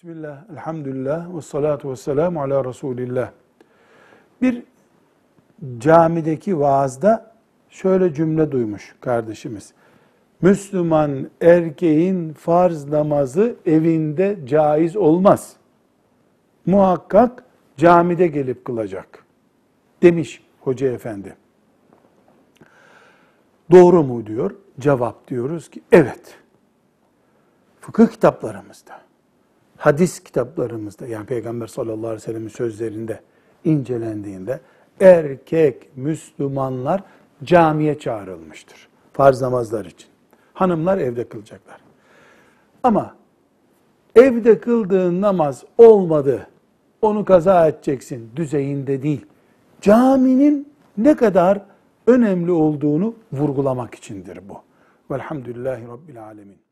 Bismillah, elhamdülillah, ve salatu ve selamu ala Resulillah. Bir camideki vaazda şöyle cümle duymuş kardeşimiz. Müslüman erkeğin farz namazı evinde caiz olmaz. Muhakkak camide gelip kılacak. Demiş hoca efendi. Doğru mu diyor? Cevap diyoruz ki evet. Fıkıh kitaplarımızda, hadis kitaplarımızda yani Peygamber sallallahu aleyhi ve sellem'in sözlerinde incelendiğinde erkek Müslümanlar camiye çağrılmıştır. Farz namazlar için. Hanımlar evde kılacaklar. Ama evde kıldığın namaz olmadı, onu kaza edeceksin düzeyinde değil. Caminin ne kadar önemli olduğunu vurgulamak içindir bu. Velhamdülillahi Rabbil Alemin.